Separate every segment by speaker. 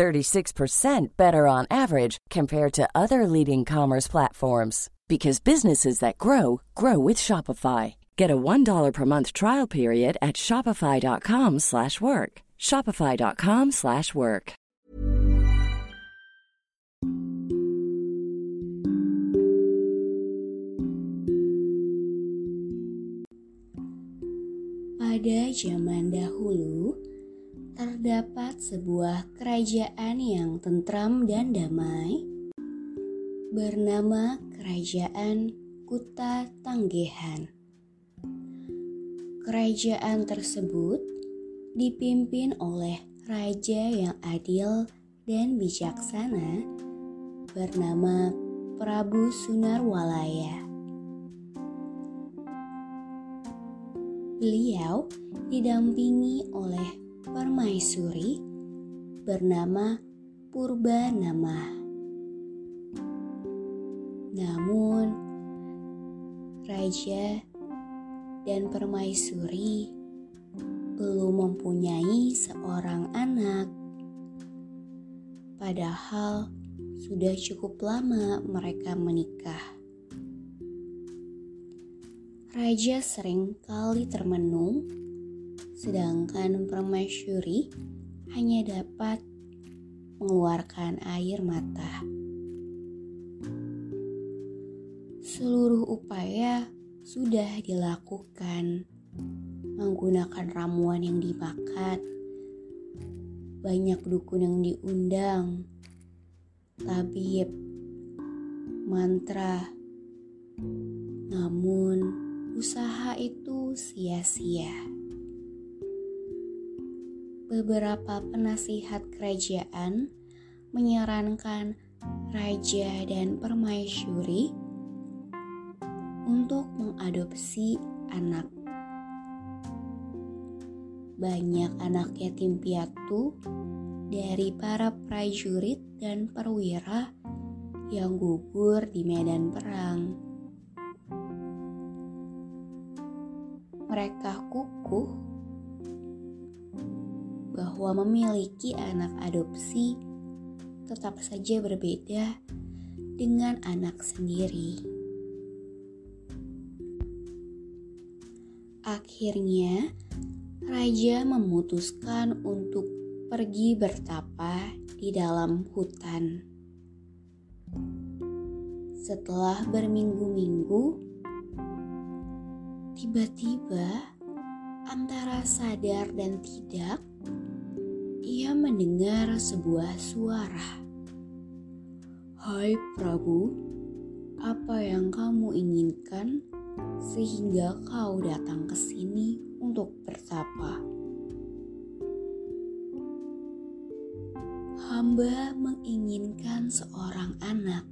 Speaker 1: 36% better on average compared to other leading commerce platforms because businesses that grow grow with Shopify. Get a $1 per month trial period at shopify.com/work. shopify.com/work.
Speaker 2: Pada zaman dahulu, terdapat sebuah kerajaan yang tentram dan damai bernama Kerajaan Kuta Tanggehan. Kerajaan tersebut dipimpin oleh raja yang adil dan bijaksana bernama Prabu Sunarwalaya. Beliau didampingi oleh permaisuri bernama Purba Namah. Namun, raja dan permaisuri belum mempunyai seorang anak. Padahal sudah cukup lama mereka menikah. Raja sering kali termenung, sedangkan permaisuri hanya dapat mengeluarkan air mata. Seluruh upaya sudah dilakukan menggunakan ramuan yang dimakan. Banyak dukun yang diundang, tabib, mantra. Namun, usaha itu sia-sia. Beberapa penasihat kerajaan menyarankan raja dan permaisuri untuk mengadopsi anak. Banyak anak yatim piatu dari para prajurit dan perwira yang gugur di medan perang. Mereka kukuh bahwa memiliki anak adopsi tetap saja berbeda dengan anak sendiri. Akhirnya, raja memutuskan untuk pergi bertapa di dalam hutan. Setelah berminggu-minggu, tiba-tiba antara sadar dan tidak, mendengar sebuah suara. "Hai Prabu, apa yang kamu inginkan?" sehingga kau datang ke sini untuk bertapa. Hamba menginginkan seorang anak.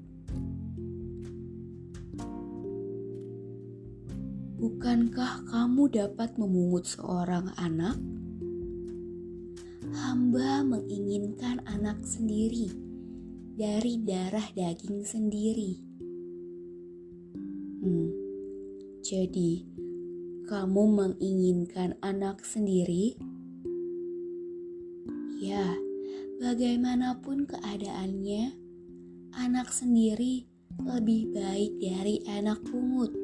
Speaker 2: Bukankah kamu dapat memungut seorang anak? Hamba menginginkan anak sendiri dari darah daging sendiri. Hmm, jadi, kamu menginginkan anak sendiri? Ya, bagaimanapun keadaannya, anak sendiri lebih baik dari anak pungut.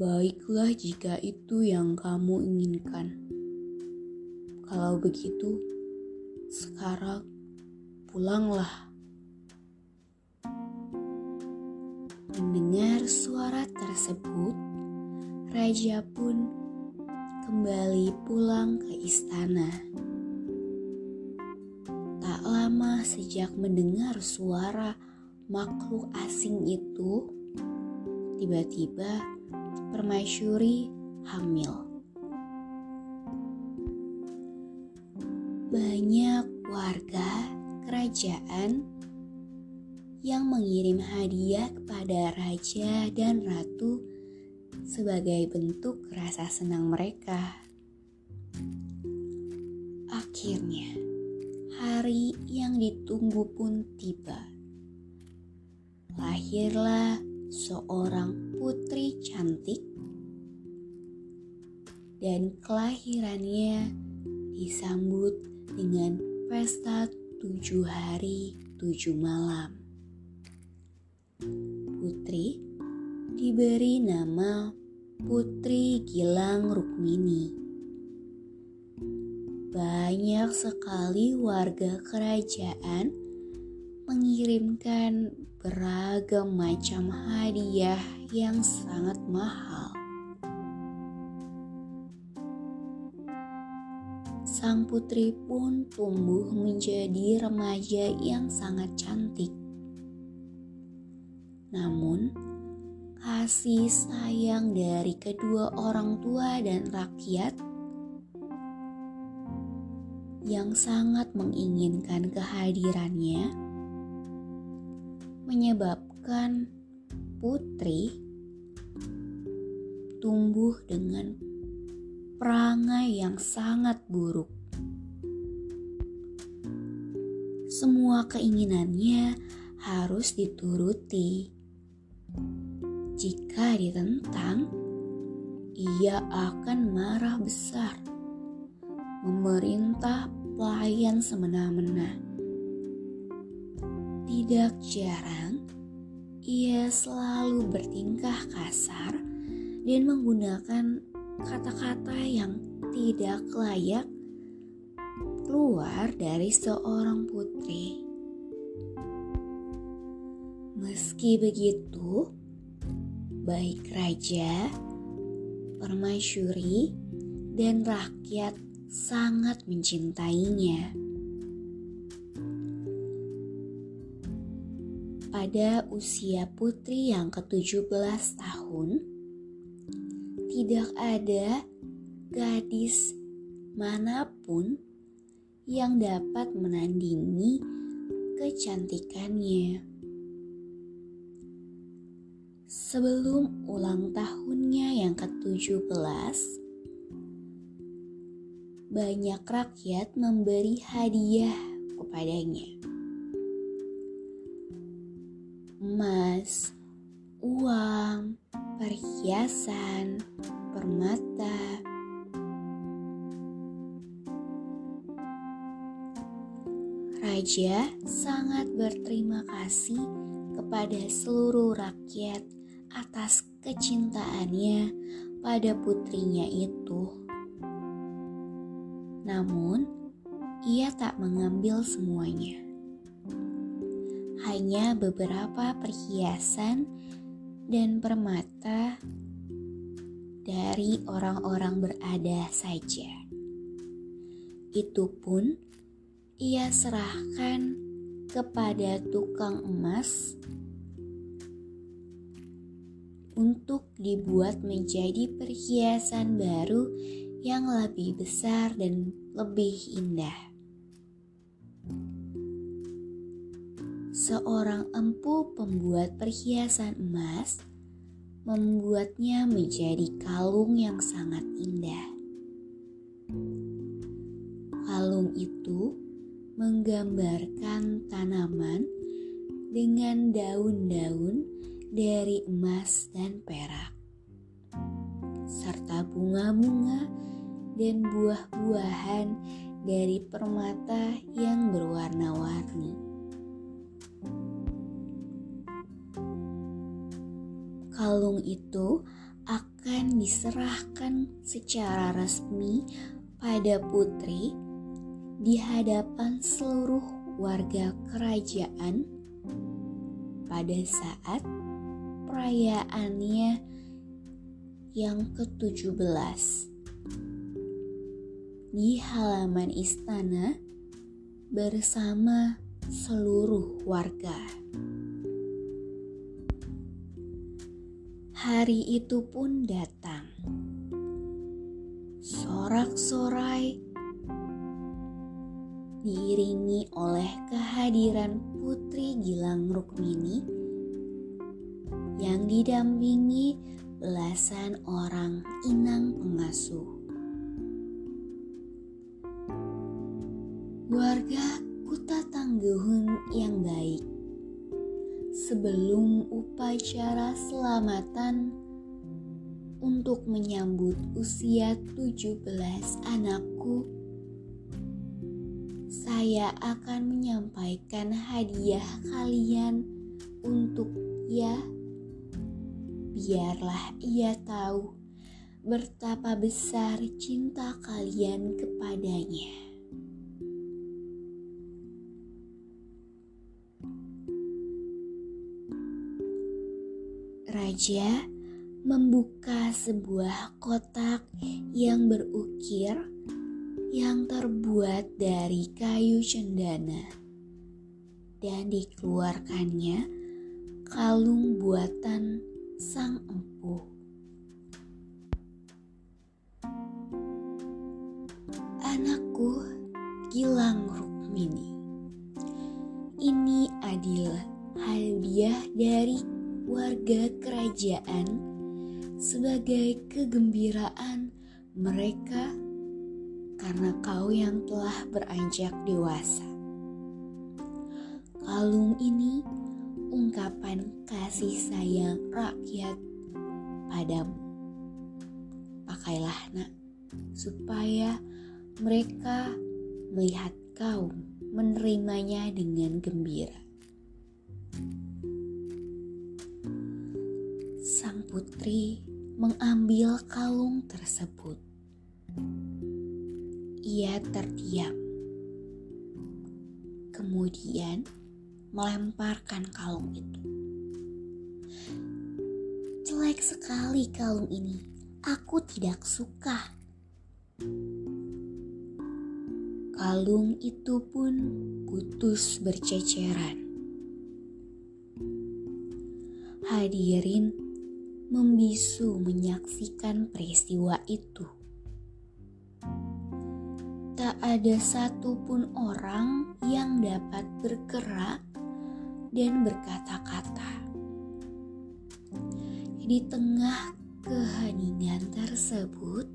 Speaker 2: Baiklah jika itu yang kamu inginkan. Kalau begitu, sekarang pulanglah. Mendengar suara tersebut, raja pun kembali pulang ke istana. Tak lama sejak mendengar suara makhluk asing itu, tiba-tiba permaisuri hamil. Banyak warga kerajaan yang mengirim hadiah kepada raja dan ratu sebagai bentuk rasa senang mereka. Akhirnya, hari yang ditunggu pun tiba. Lahirlah seorang putri cantik, dan kelahirannya disambut dengan pesta tujuh hari tujuh malam. Putri diberi nama Putri Gilang Rukmini. Banyak sekali warga kerajaan mengirimkan beragam macam hadiah yang sangat mahal. Sang putri pun tumbuh menjadi remaja yang sangat cantik. Namun, kasih sayang dari kedua orang tua dan rakyat yang sangat menginginkan kehadirannya menyebabkan putri tumbuh dengan perangai yang sangat buruk. Semua keinginannya harus dituruti. Jika ditentang, ia akan marah besar memerintah pelayan semena-mena. Tidak jarang, ia selalu bertingkah kasar dan menggunakan kata-kata yang tidak layak keluar dari seorang putri. Meski begitu, baik raja, permaisuri, dan rakyat sangat mencintainya. Pada usia putri yang ke-17 tahun, tidak ada gadis mana pun yang dapat menandingi kecantikannya. Sebelum ulang tahunnya yang ke-17, banyak rakyat memberi hadiah kepadanya. Emas, uang, perhiasan, permata, Raja sangat berterima kasih kepada seluruh rakyat atas kecintaannya pada putrinya itu. Namun, ia tak mengambil semuanya. Hanya beberapa perhiasan dan permata dari orang-orang berada saja. Itu pun ia serahkan kepada tukang emas untuk dibuat menjadi perhiasan baru yang lebih besar dan lebih indah. Seorang empu pembuat perhiasan emas membuatnya menjadi kalung yang sangat indah. Kalung itu menggambarkan tanaman dengan daun-daun dari emas dan perak, serta bunga-bunga dan buah-buahan dari permata yang berwarna-warni. Kalung itu akan diserahkan secara resmi pada putri di hadapan seluruh warga kerajaan pada saat perayaannya yang ke-17 di halaman istana bersama seluruh warga. Hari itu pun datang. Sorak-sorai diiringi oleh kehadiran Putri Gilang Rukmini yang didampingi belasan orang inang pengasuh. Warga Kuta Tangguhun yang baik. Sebelum upacara selamatan untuk menyambut usia 17 anakku, saya akan menyampaikan hadiah kalian untuk ya biarlah ia tahu betapa besar cinta kalian kepadanya. Raja membuka sebuah kotak yang berukir yang terbuat dari kayu cendana dan dikeluarkannya kalung buatan sang empu. Anakku Gilang Rukmini. Ini adalah hadiah dari warga kerajaan sebagai kegembiraan mereka karena kau yang telah beranjak dewasa. Kalung ini ungkapan kasih sayang rakyat padamu. Pakailah nak, supaya mereka melihat kau menerimanya dengan gembira. Sang putri mengambil kalung tersebut ia terdiam. Kemudian melemparkan kalung itu. Jelek sekali kalung ini. Aku tidak suka. Kalung itu pun putus berceceran. Hadirin membisu menyaksikan peristiwa itu tak ada satupun orang yang dapat bergerak dan berkata-kata. Di tengah keheningan tersebut,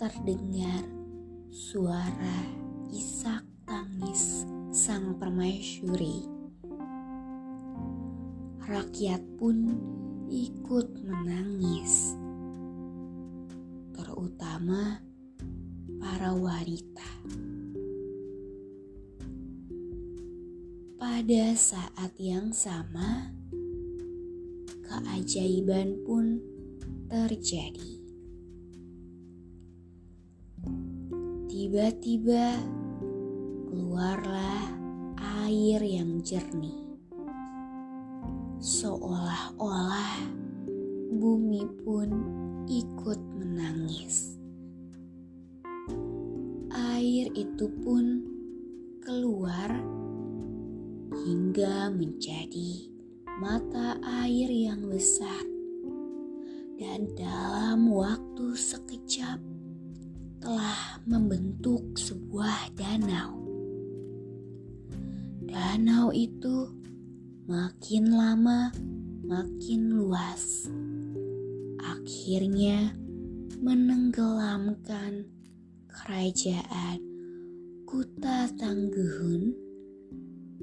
Speaker 2: terdengar suara isak tangis sang permaisuri. Rakyat pun ikut menangis, terutama para wanita. Pada saat yang sama, keajaiban pun terjadi. Tiba-tiba keluarlah air yang jernih, seolah-olah bumi pun ikut menangis air itu pun keluar hingga menjadi mata air yang besar, dan dalam waktu sekejap telah membentuk sebuah danau. Danau itu makin lama makin luas, akhirnya menenggelamkan kerajaan Kuta Tangguhun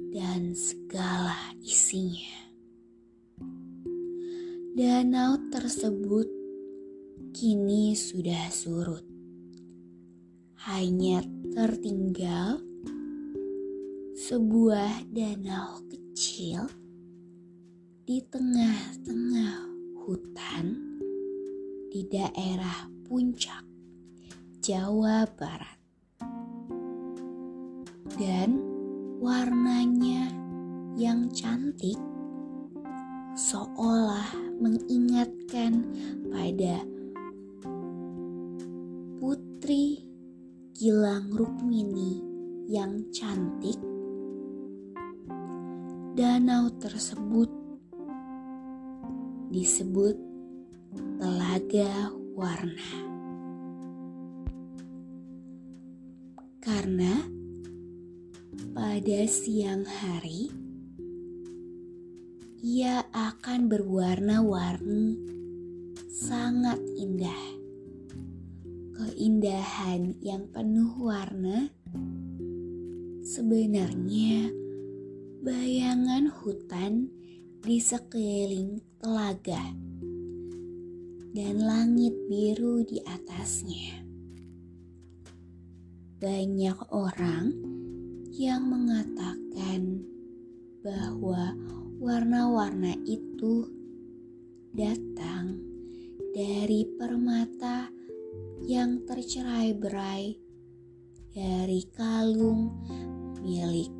Speaker 2: dan segala isinya. Danau tersebut kini sudah surut. Hanya tertinggal sebuah danau kecil di tengah-tengah hutan di daerah puncak Jawa Barat. Dan warnanya yang cantik seolah mengingatkan pada putri Gilang Rukmini yang cantik. Danau tersebut disebut Telaga Warna. karena pada siang hari, ia akan berwarna-warni, sangat indah. Keindahan yang penuh warna sebenarnya bayangan hutan di sekeliling telaga dan langit biru di atasnya. Banyak orang yang mengatakan bahwa warna-warna itu datang dari permata yang tercerai-berai dari kalung milik